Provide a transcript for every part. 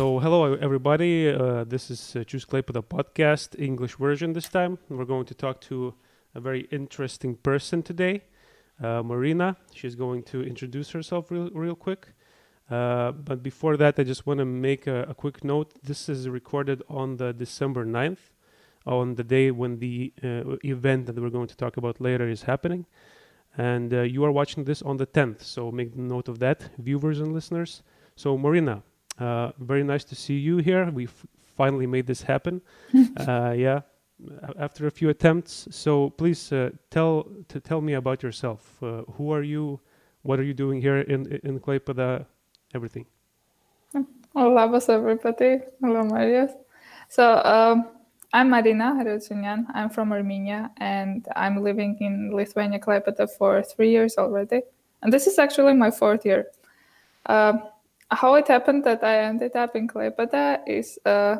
So, hello everybody. Uh, this is uh, Choose the podcast, English version this time. We're going to talk to a very interesting person today, uh, Marina. She's going to introduce herself real, real quick. Uh, but before that, I just want to make a, a, quick note. This is recorded on the December 9th, on the day when the uh, event that we're going to talk about later is happening. And uh, you are watching this on the 10th, so make note of that, viewers and listeners. So, Marina, uh, very nice to see you here. We finally made this happen. uh, yeah, after a few attempts. So please uh, tell to tell me about yourself. Uh, who are you? What are you doing here in in Klaipeda? Everything. Labas everybody. Hello, Marius. So um, I'm Marina Harutyunyan. I'm from Armenia and I'm living in Lithuania, Klaipeda for three years already. And this is actually my fourth year. Uh, how it happened that I ended up in Klaipeda is uh,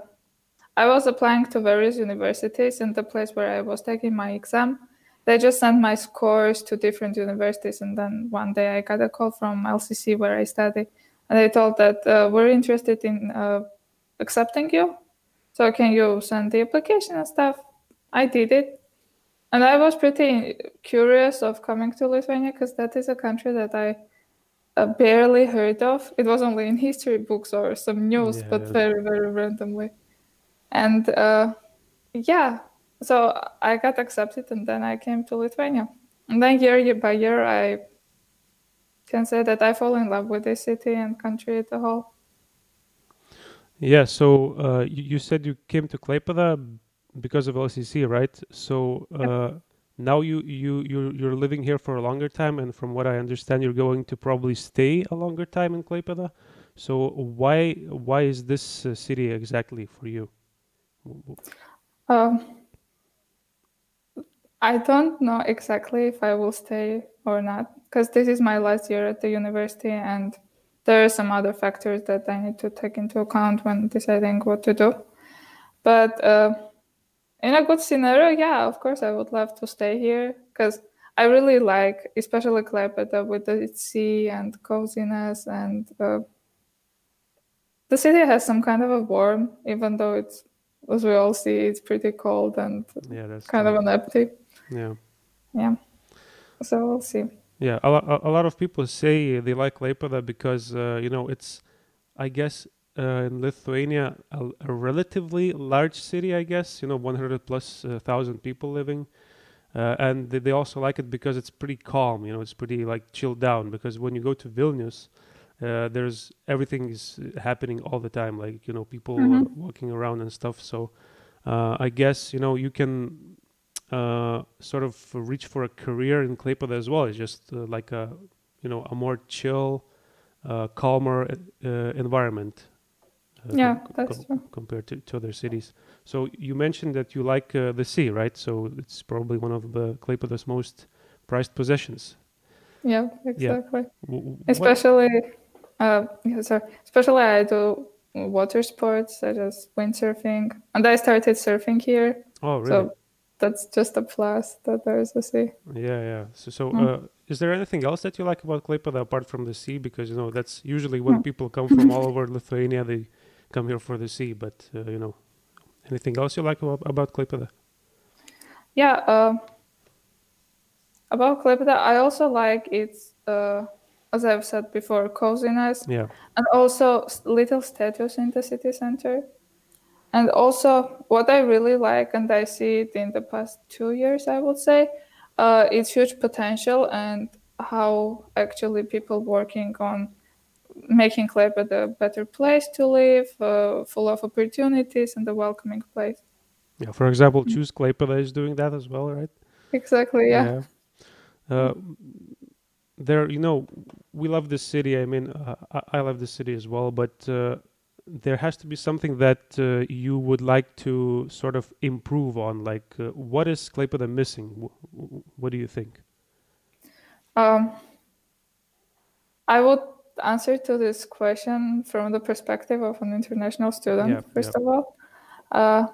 I was applying to various universities, and the place where I was taking my exam, they just sent my scores to different universities. And then one day I got a call from LCC where I study, and they told that uh, we're interested in uh, accepting you. So can you send the application and stuff? I did it, and I was pretty curious of coming to Lithuania because that is a country that I uh, barely heard of. It was only in history books or some news, yeah, but very, very randomly. And uh, yeah, so I got accepted and then I came to Lithuania. And then year by year, I can say that I fall in love with this city and country as a whole. Yeah, so uh, you, you, said you came to Klaipeda because of LCC, right? So uh, now you you you you're living here for a longer time, and from what I understand, you're going to probably stay a longer time in Klaipeda. So why why is this uh, city exactly for you? Um, I don't know exactly if I will stay or not because this is my last year at the university, and there are some other factors that I need to take into account when deciding what to do. But uh, in a good scenario, yeah, of course, I would love to stay here because I really like, especially Klaipeda with the sea and coziness, and uh, the city has some kind of a warm, even though it's, as we all see, it's pretty cold and yeah, that's kind of an empty. Yeah. Yeah. So we'll see. Yeah, a, a, a lot of people say they like Klaipeda because uh, you know it's, I guess uh, in Lithuania, a, a, relatively large city, I guess. You know, 100 plus uh, thousand people living, uh, and they, they, also like it because it's pretty calm. You know, it's pretty like chilled down. Because when you go to Vilnius, uh, there's everything is happening all the time. Like you know, people mm-hmm. walking around and stuff. So uh, I guess you know you can uh, sort of reach for a career in Klaipeda as well. It's just like a you know a more chill. Uh, calmer uh, environment yeah, com- that's com- compared to, to other cities. So you mentioned that you like uh, the sea, right? So it's probably one of the Klaipeda's most prized possessions. Yeah, exactly. Yeah. W- especially, uh, yeah, sorry. Especially, I do water sports such as windsurfing, and I started surfing here. Oh, really? So that's just a plus that there is a sea. Yeah, yeah. So, so mm. uh, is there anything else that you like about Klaipeda apart from the sea? Because you know that's usually when mm. people come from all over Lithuania, they come here for the sea. But uh, you know, anything else you like about, about Klaipeda? Yeah, uh, about Klaipeda, I also like its, uh, as I've said before, coziness. Yeah, and also little statues in the city center. And also, what I really like, and I see it in the past two years, I would say, uh, it's huge potential and how actually people working on making Klaipeda a better place to live, uh, full of opportunities and a welcoming place. Yeah, for example, mm. Choose Klaipeda is doing that as well, right? Exactly, yeah. yeah. Uh, there, you know, we love this city. I mean, uh, I, I, love this city as well, but uh, there has to be something that uh, you would like to sort of improve on. Like, uh, what is Klaipeda missing? what do you think? Um, I would answer to this question from the perspective of an international student, yeah, first yeah. of all. Uh,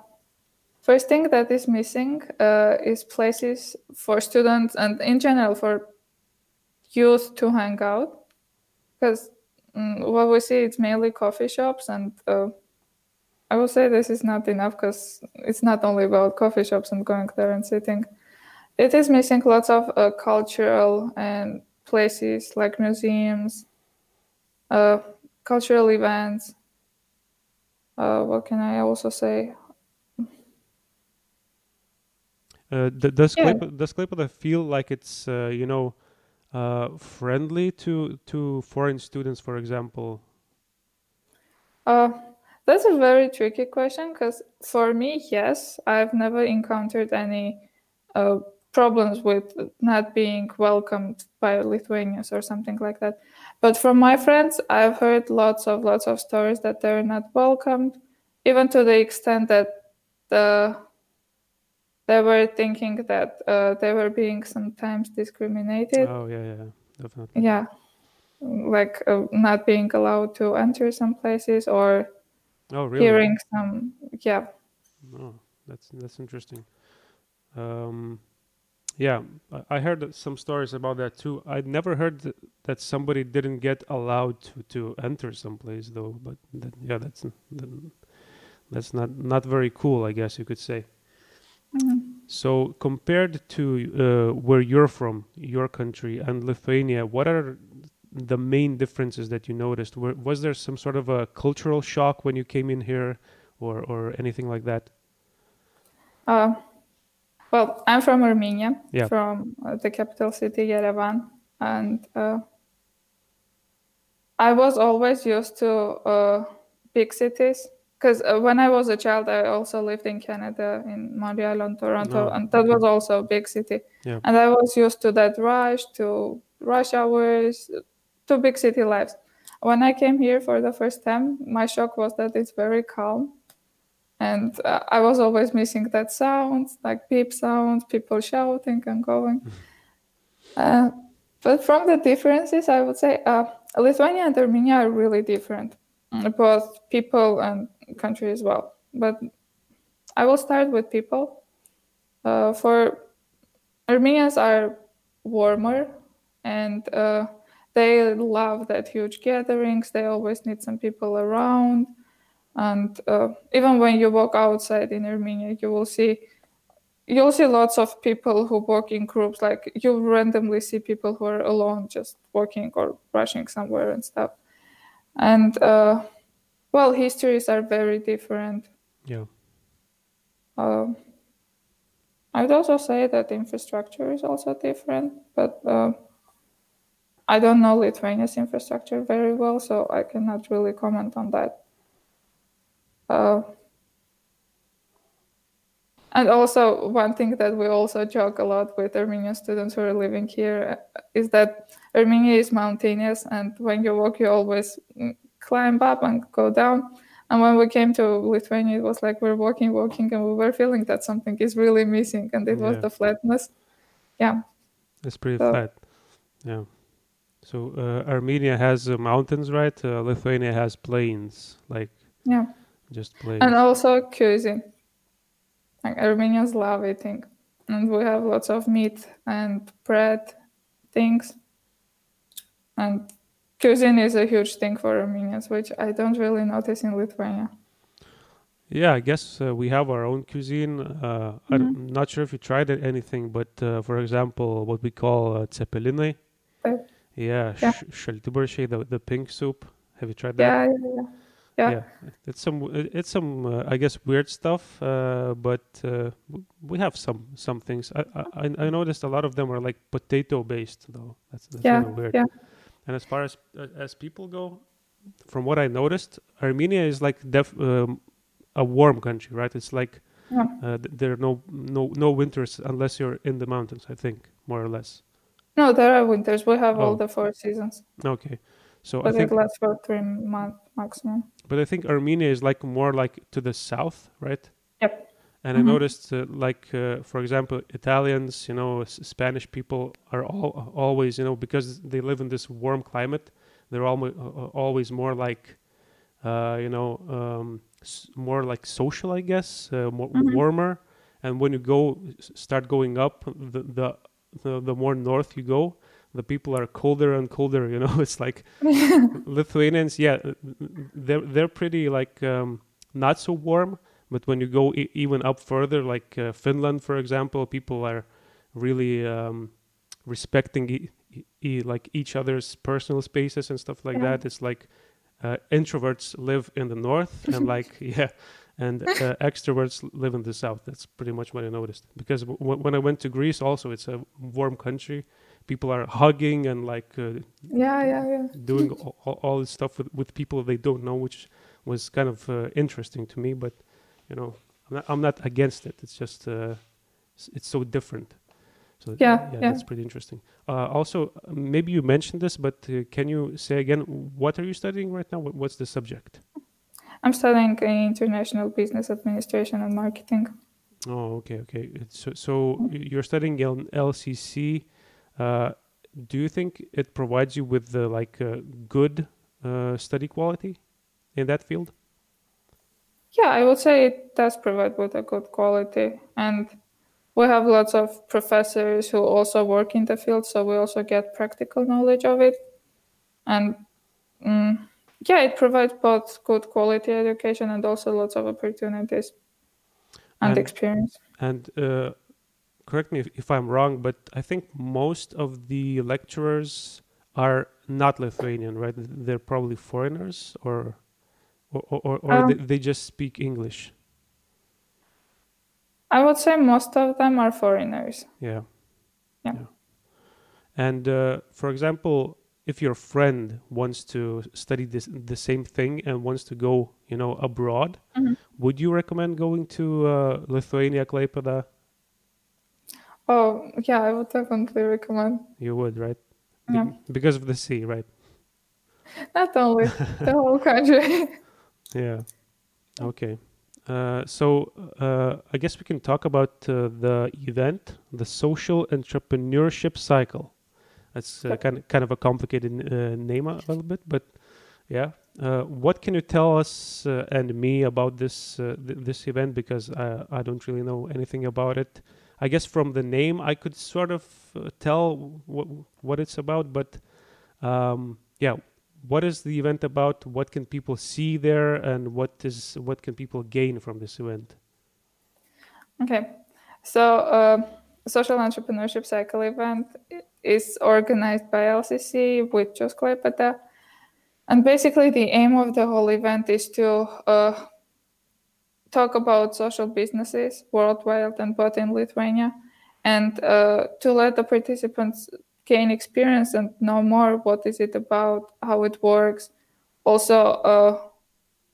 first thing that is missing uh, is places for students and in general for youth to hang out. Because mm, what we see it's mainly coffee shops, and uh, I would say this is not enough because it's not only about coffee shops and going there and sitting. It is missing lots of uh, cultural and places like museums, uh, cultural events. Uh, what can I also say? Uh, does Yeah. Does Klaipeda feel like it's uh, you know uh, friendly to to foreign students, for example? Uh, that's a very tricky question because for me, yes, I've never encountered any uh, problems with not being welcomed by Lithuanians or something like that. But from my friends, I've heard lots of lots of stories that they're not welcomed, even to the extent that the they were thinking that uh, they were being sometimes discriminated. Oh yeah, yeah, definitely. Yeah, like uh, not being allowed to enter some places or Oh really? hearing some yeah Oh, that's that's interesting. Um, yeah, I, heard some stories about that too. I'd never heard that somebody didn't get allowed to to enter some place though. But that, yeah, that's that's not not very cool, I guess you could say. Mhm. So compared to uh, where you're from, your country, and Lithuania, what are the main differences that you noticed? Were, was there some sort of a cultural shock when you came in here, or or anything like that? uh, well i'm from armenia Yeah. from uh, the capital city yerevan and uh, i was always used to uh, big cities because uh, when i was a child i also lived in canada in montreal and toronto Oh, and that was also a big city Yeah. and i was used to that rush to rush hours to big city lives when i came here for the first time my shock was that it's very calm and uh, i was always missing that sound like beep sounds people shouting and going. Uh, but from the differences i would say uh, lithuania and armenia are really different uh, both people and country as well. But i will start with people. Uh, for armenians are warmer and uh, they love that huge gatherings they always need some people around and uh, even when you walk outside in armenia you will see you'll see lots of people who walk in groups. Like you randomly see people who are alone just walking or rushing somewhere and stuff. And uh, well histories are very different. Yeah. uh, i would also say that infrastructure is also different but uh, i don't know lithuania's infrastructure very well so i cannot really comment on that uh, and also, one thing that we also joke a lot with Armenian students who are living here uh, that Armenia is mountainous, and when you walk, you always mm, climb up and go down. And when we came to Lithuania, it was like we're walking, walking, and we were feeling that something is really missing, and it was the flatness. Yeah, It's pretty So- flat. Yeah. So uh, Armenia has uh, mountains, right? Uh, Lithuania has plains, like yeah. Just plains. And also cuisine. Like Armenians love eating, and we have lots of meat and bread things. And cuisine is a huge thing for Armenians, which I don't really notice in Lithuania. yeah, I guess uh, we have our own cuisine. Uh, I'm not sure if you tried it, anything, but uh, for example, what we call uh. Uh, Yeah, Yeah. sh- the the pink soup. Have you tried that? Yeah, yeah, yeah. Yeah. it's some it's some uh, I guess weird stuff, uh, but uh, we have some some things. I, I I noticed a lot of them are like potato based though. That's, that's Yeah, kind of weird. yeah. And as far as uh, as people go, from what I noticed, Armenia is like def, um, a warm country, right? It's like Yeah. uh, there are no no no winters unless you're in the mountains. I think more or less. No, there are winters. We have Oh. all the four seasons, Okay, so I but think it lasts for three months maximum. But I think Armenia is like more like to the south, right? Yep. And Mhm. I noticed, uh, like uh, for example, Italians, you know, S- Spanish people are all, always, you know, because they live in this warm climate, they're almost always more like, uh, you know, um, s- more like social, I guess, uh, more Mhm. warmer. And when you go start going up, the, the the the more north you go, the people are colder and colder. You know, it's like Lithuanians. Yeah, they're they're pretty like um, not so warm. But when you go e- even up further, like uh, Finland, for example, people are really um, respecting e- e- like each other's personal spaces and stuff like Yeah. that. It's like uh, introverts live in the north and like yeah and uh, extroverts live in the south that's pretty much what i noticed because w- w- when i went to greece also it's a warm country people are hugging and like uh, Yeah, yeah, yeah. doing all, all- this stuff with, with people they don't know which was kind of uh, interesting to me but you know i'm not, I'm not against it it's just uh, it's so different so Yeah, yeah. that's pretty interesting uh, also maybe you mentioned this but uh, can you say again what are you studying right now what's the subject I'm studying international business administration and marketing. Oh, okay, okay. It's So, so you're studying L- LCC. Uh, do you think it provides you with the like uh, good uh, study quality in that field? Yeah, I would say it does provide with a good quality. And we have lots of professors who also work in the field, so we also get practical knowledge of it. And mm, yeah, it provides both good quality education and also lots of opportunities and, And- experience. And uh, correct me if, if I'm wrong, but I think most of the lecturers are not Lithuanian, right? They're probably foreigners, or or or, or, Um, they, they just speak English. I would say most of them are foreigners. Yeah. Yeah. And uh, for example, if your friend wants to study this the same thing and wants to go, you know, abroad, Mhm. would you recommend going to uh, Lithuania, Klaipėda? Oh, yeah, I would definitely recommend. You would, right? Be- Yeah. because of the sea, right? Not only the whole country. Yeah. Okay. Uh, so uh, I guess we can talk about uh, the event, the social entrepreneurship cycle. That's uh, kind of kind of a complicated uh, name a little bit, but yeah. Uh, what can you tell us uh, and me about this uh, th- this event? Because I I don't really know anything about it. I guess from the name I could sort of uh, tell what it's about, but um, yeah, what is the event about? What can people see there? And what is what can people gain from this event? Okay, so uh, social entrepreneurship cycle event is organized by LCC with Choose Klaipėda. and basically the aim of the whole event is to uh, talk about social businesses worldwide and both in Lithuania, and uh, to let the participants gain experience and know more what is it about, how it works. Also, uh,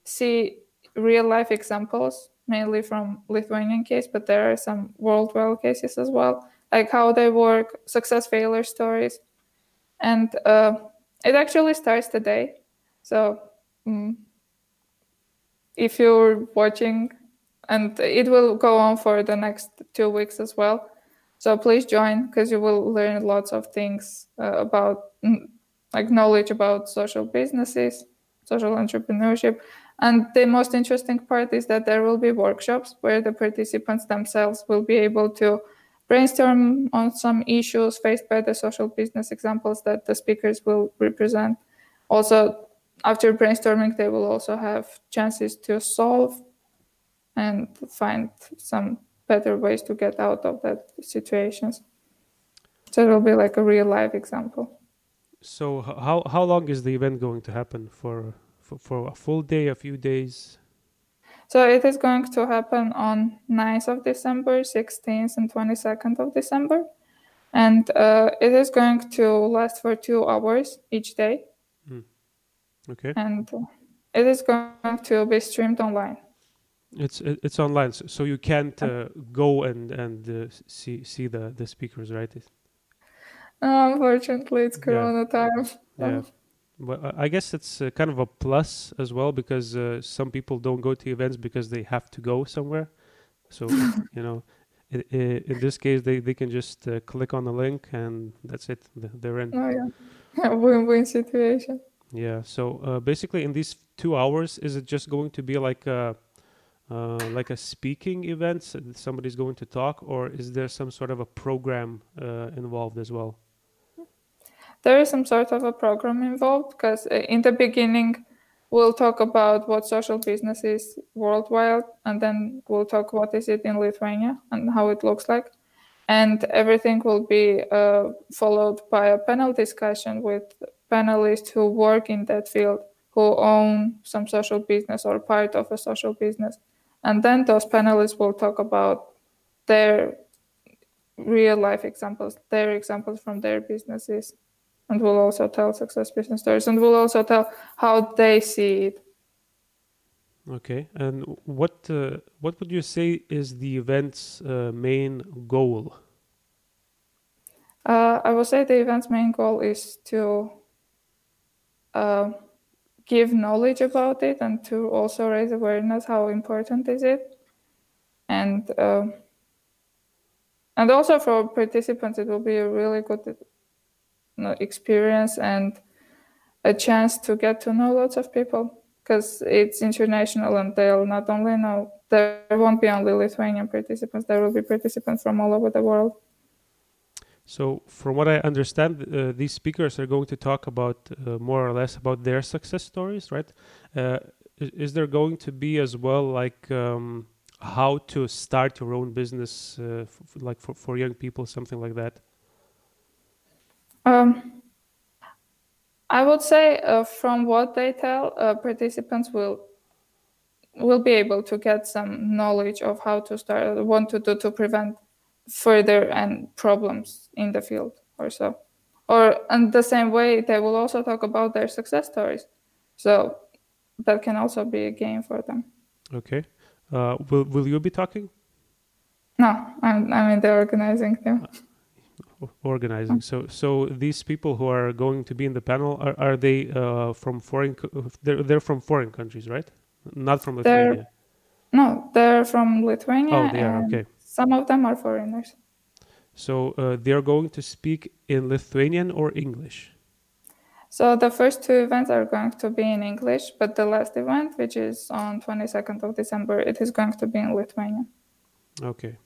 see real life examples mainly from Lithuanian case, but there are some worldwide cases as well, like how they work, success failure stories, and uh, it actually starts today. So mm, if you're watching, and it will go on for the next two weeks as well. So please join because you will learn lots of things uh, about mm, like knowledge about social businesses, social entrepreneurship, and the most interesting part is that there will be workshops where the participants themselves will be able to brainstorm on some issues faced by the social business examples that the speakers will represent. Also, after brainstorming, they will also have chances to solve and find some better ways to get out of that situations. So it will be like a real life example. so how how long is the event going to happen for for, for a full day a few days So it is going to happen on 9th of December, 16th, and 22nd of December. And uh, it is going to last for two hours each day. Okay And uh, it is going to be streamed online. it's it's online so, you can't uh, go and and uh, see see the the speakers right Unfortunately, it's Yeah. Corona time. yeah but I- i guess it's uh, kind of a plus as well because uh, some people don't go to events because they have to go somewhere so you know i i in this case they they can just uh, click on the link and that's it they're in Oh, yeah. Win-win situation. Yeah. So uh, basically, in these two hours, is it just going to be like a uh, like a speaking event? so Somebody's going to talk, or is there some sort of a program uh, involved as well? there is some sort of a program involved because uh, in the beginning we'll talk about what social business is worldwide and then we'll talk what is it in lithuania and how it looks like and everything will be uh, followed by a panel discussion with panelists who work in that field who own some social business or part of a social business and then those panelists will talk about their real life examples their examples from their businesses and will also tell success business stories and will also tell how they see it. Okay, and what uh, what would you say is the event's uh, main goal? Uh, I would say the event's main goal is to uh, give knowledge about it and to also raise awareness how important is it, and uh, and also for participants it will be a really good experience and a chance to get to know lots of people because it's international and they'll not only know there won't be only Lithuanian participants, there will be participants from all over the world. So, from what I understand, uh, these speakers are going to talk about uh, more or less about their success stories, right? Uh, is, there going to be as well like um, how to start your own business, uh, like for, for young people, something like that? Um, I would say uh, from what they tell, uh, participants will will be able to get some knowledge of how to start, what to do to prevent further and problems in the field or so. Or in the same way, they will also talk about their success stories. So that can also be a game for them. Okay. Uh, will Will you be talking? No, I'm I'm in the organizing team. Uh, organizing. So, so these people who are going to be in the panel are are they uh, from foreign? They're they're from foreign countries, right? Not from Lithuania. They're, no, they're from Lithuania. Oh, they are okay. Some of them are foreigners. So uh, they are going to speak in Lithuanian or English. So the first two events are going to be in English, but the last event, which is on 22nd of December, it is going to be in Lithuanian. Okay.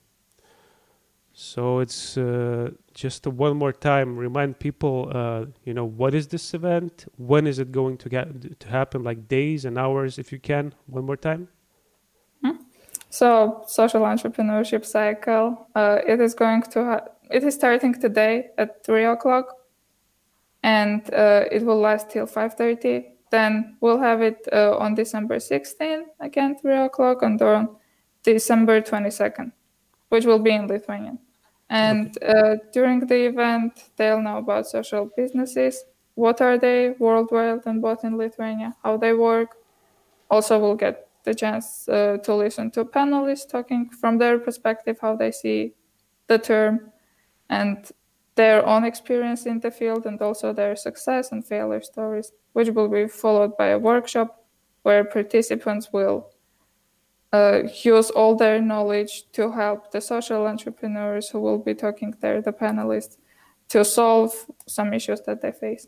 So it's uh, just one more time remind people, uh, you know, what is this event? When is it going to get to happen? Like days and hours, if you can. One more time. So social entrepreneurship cycle. Uh, it is going to. Ha- it is starting today at three o'clock, and uh, it will last till five thirty. Then we'll have it uh, on December 16 again, three o'clock, and on December 22nd, which will be in Lithuanian. And uh, during the event, they'll know about social businesses. What are they worldwide and both in Lithuania? How they work. Also, we'll get the chance uh, to listen to panelists talking from their perspective, how they see the term, and their own experience in the field, and also their success and failure stories, which will be followed by a workshop where participants will uh, use all their knowledge to help the social entrepreneurs who will be talking there, the panelists, to solve some issues that they face.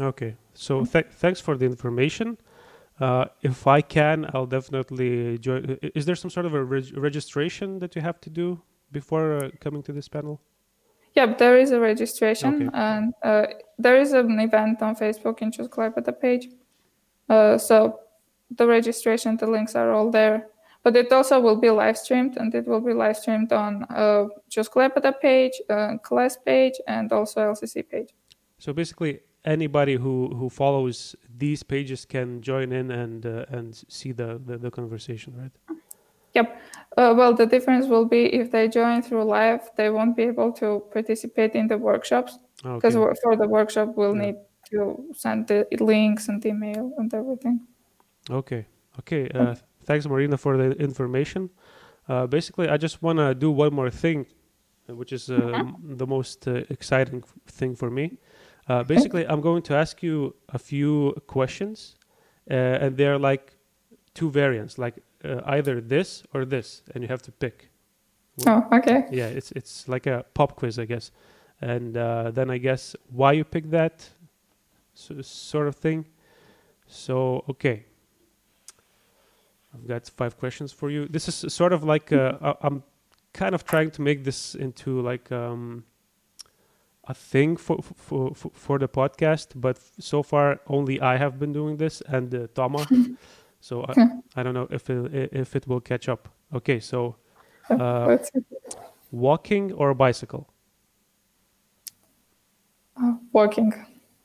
Okay, so th- thanks for the information. Uh, if I can, I'll definitely join. Is there some sort of a reg- registration that you have to do before uh, coming to this panel? Yeah, there is a registration, okay. and uh, there is an event on Facebook in Choose the page. Uh, so the registration, the links are all there. But it also will be live streamed, and it will be live streamed on uh, Choose Klaipėda page, uh, class page, and also LCC page. So basically, anybody who, who follows these pages can join in and uh, and see the, the, the conversation, right? Yep. Uh, well, the difference will be if they join through live, they won't be able to participate in the workshops because okay. for the workshop, we'll yeah. need to send the links and email and everything. Okay. Okay. Uh, thanks, Marina, for the information. Uh, basically, I just want to do one more thing, which is uh, mm-hmm. the most uh, exciting thing for me. Uh, basically, I'm going to ask you a few questions, and they're like two variants, like either this or this, and you have to pick. Oh, okay. Yeah, it's it's like a pop quiz, I guess, and then I guess why you pick that, so, sort of thing. So, okay. I've got five questions for you. This is sort of like uh, I'm kind of trying to make this into like um, a thing for for for, for the podcast, but so far only I have been doing this and uh, Toma. so I, I don't know if it, if it will catch up. Okay, so uh, walking or bicycle? Uh, walking.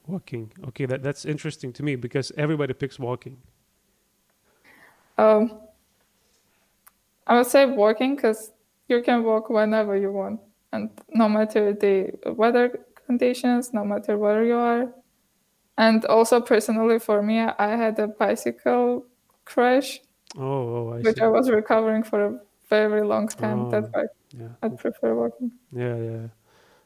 Walking. Okay, that that's interesting to me because everybody picks walking. Um, I would say walking because you can walk whenever you want, and no matter the weather conditions, no matter where you are. And also, personally, for me, I had a bicycle crash, Oh, oh I which see. I was recovering for a very long time. That's Oh. why Yeah. I prefer walking. Yeah, yeah.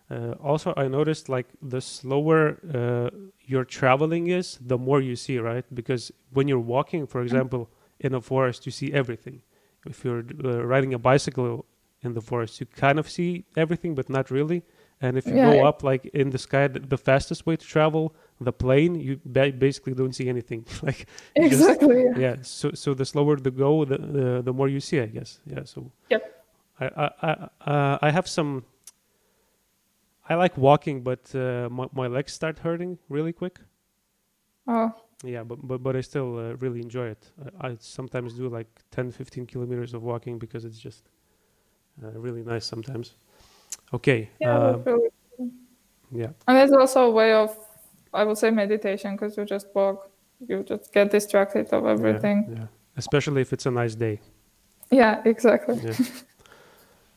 Uh, also, I noticed like the slower uh, your traveling is, the more you see, right? Because when you're walking, for example, in a forest, you see everything. If you're uh, riding a bicycle in the forest, you kind of see everything, but not really. And if you Yeah, go up like in the sky, the, the fastest way to travel, the plane, you ba- basically don't see anything. like you just- Exactly. yeah. yeah so so the slower the go the the, the more you see i guess yeah so Yep. i i i, uh, I have some i like walking but uh, my, my legs start hurting really quick Oh, yeah but but, but i still uh, really enjoy it I, I sometimes do like 10 15 kilometers of walking because it's just really nice sometimes okay yeah. uh, that's really yeah And it's also a way of, I would say, meditation because you just walk, you just get distracted of everything. yeah especially if it's a nice day Yeah, exactly. yeah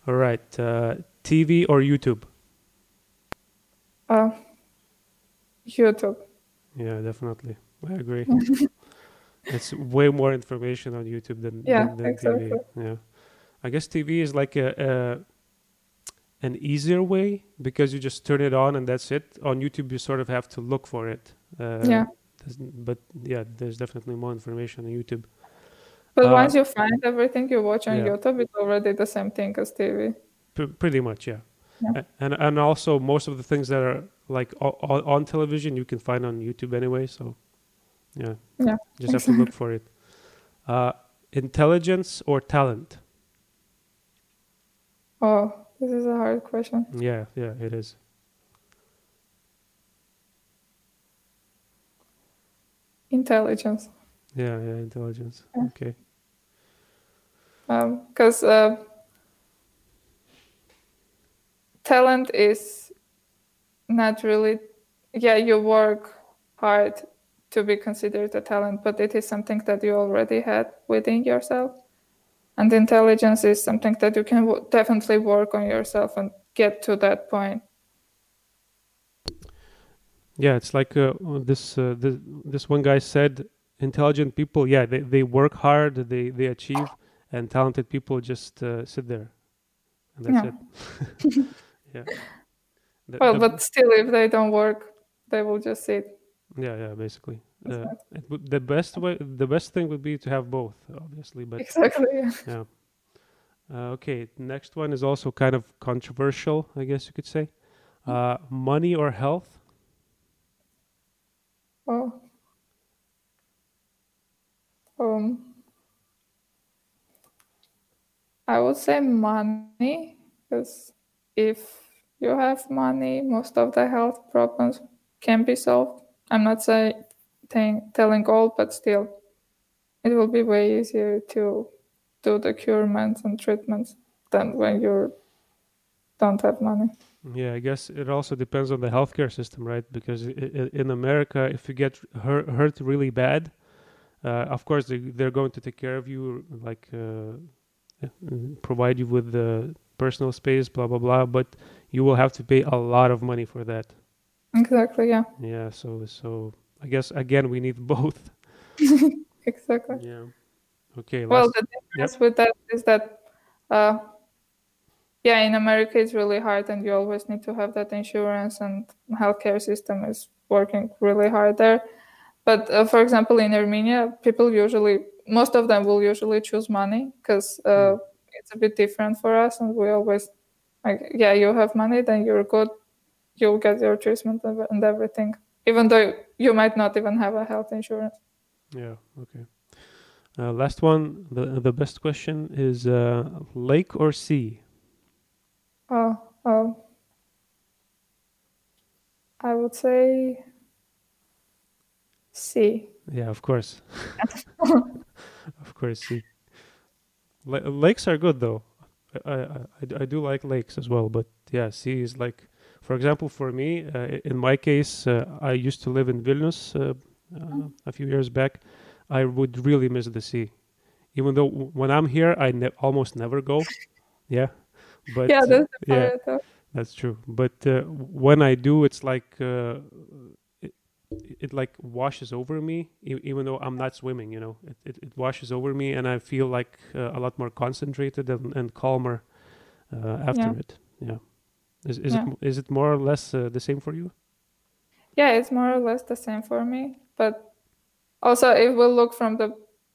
all right uh, tv or youtube Uh, YouTube. Yeah, definitely. I agree. it's way more information on YouTube than, Yeah, than, than exactly. TV. Yeah. I guess TV is like a, a an easier way because you just turn it on and that's it. On YouTube, you sort of have to look for it. Uh, Yeah. But yeah, there's definitely more information on YouTube. But Uh, once you find everything you watch on yeah. YouTube, it's already the same thing as TV. P- pretty much, yeah. Yeah. And and also most of the things that are like o- o- on television you can find on YouTube anyway. So yeah, Yeah, just have to look for it. Uh, intelligence or talent? Oh, this is a hard question. Yeah, yeah, it is. Intelligence. Yeah, yeah, intelligence. Yeah. Okay. Because uh, talent is not really, yeah, you work hard to be considered a talent, but it is something that you already had within yourself. And intelligence is something that you can w- definitely work on yourself and get to that point. Yeah, it's like uh, this, uh, this this one guy said, intelligent people, yeah, they, they work hard, they they achieve, and talented people just uh, sit there, and that's Yeah. it. yeah. The- Well, the- but still, if they don't work, they will just sit. yeah, yeah, basically. Uh, would, the best way, the best thing would be to have both, obviously. But Exactly. yeah. yeah. Uh, okay, next one is also kind of controversial, I guess you could say. Uh, money or health? Oh. Um, I would say money, because if you have money, most of the health problems can be solved. I'm not saying telling all, but still, it will be way easier to do the curements and treatments than when you don't have money. Yeah, I guess it also depends on the healthcare system, right? Because in America, if you get hurt, hurt really bad, uh, of course they, they're going to take care of you, like uh, provide you with the personal space, blah blah blah. But you will have to pay a lot of money for that. Exactly. Yeah. Yeah, so so I guess again we need both. Exactly. Yeah. Okay. Well, last- the difference with that is that, uh, yeah, in America it's really hard, and you always need to have that insurance, and healthcare system is working really hard there. But uh, for example, in Armenia, people usually, most of them will usually choose money because uh, it's a bit different for us, and we always like, yeah, you have money, then you're good, you'll get your treatment and and everything, even though you might not even have a health insurance. yeah. Okay. Uh, last one. The the best question is uh, lake or sea. Oh, oh. I would say sea. Yeah, of course. of course, C. L- lakes are good though. I, I, I, I do like lakes as well, but yeah, sea is like, for example, for me, uh, in my case, uh, I used to live in Vilnius uh, uh, a few years back. I would really miss the sea, even though when I'm here, I ne- almost never go. Yeah, but yeah, that's the yeah. That's true. But uh, when I do, it's like uh, it, it like washes over me, e- even though I'm not swimming. You know, it, it, it washes over me, and I feel like uh, a lot more concentrated and, and calmer uh, after Yeah. it. Yeah. Is is Yeah. it is it more or less uh, the same for you? Yeah, it's more or less the same for me. But also, if we look from the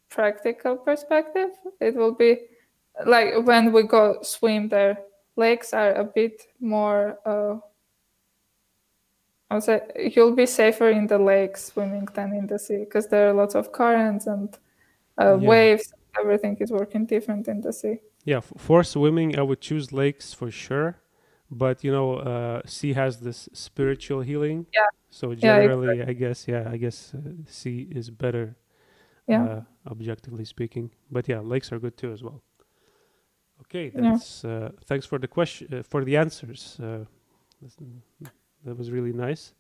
practical perspective, it will be like when we go swim there, lakes are a bit more. Uh, I would say you'll be safer in the lake swimming than in the sea because there are lots of currents and uh, Yeah. waves. Everything is working different in the sea. Yeah, for swimming, I would choose lakes for sure. But you know, uh, sea has this spiritual healing. Yeah. So Yeah, generally, I guess, yeah, I guess uh, sea is better, Yeah. uh, objectively speaking. But yeah, lakes are good too as well. Okay, Yeah. uh, thanks for the question uh, for the answers. Uh, that was really nice.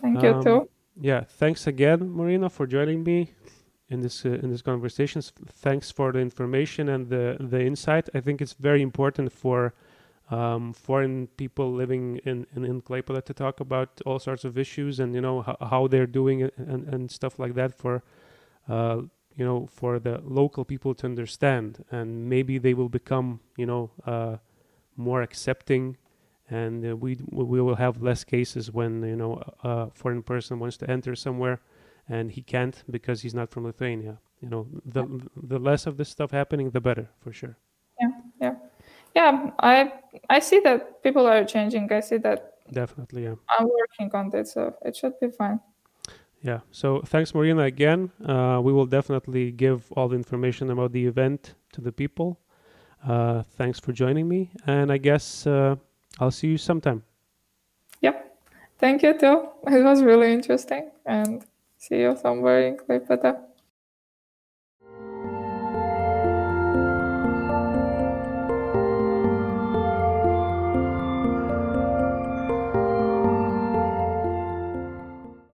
Thank you Um, too. Yeah, thanks again, Marina, for joining me in this uh, in this conversations. Thanks for the information and the the insight. I think it's very important for um, foreign people living in, in in to talk about all sorts of issues and you know how, how they're doing it and and stuff like that for uh, you know for the local people to understand and maybe they will become you know uh, more accepting and uh, we we will have less cases when you know a a foreign person wants to enter somewhere and he can't because he's not from Lithuania. You know, the the less of this stuff happening, the better for sure. Yeah, I I see that people are changing. I see that Definitely, yeah, I'm working on it, so it should be fine. yeah. So thanks, Marina, again. Uh, we will definitely give all the information about the event to the people. Uh, thanks for joining me, and I guess uh, I'll see you sometime. Yep. Thank you too. It was really interesting, and see you somewhere in Klaipėda.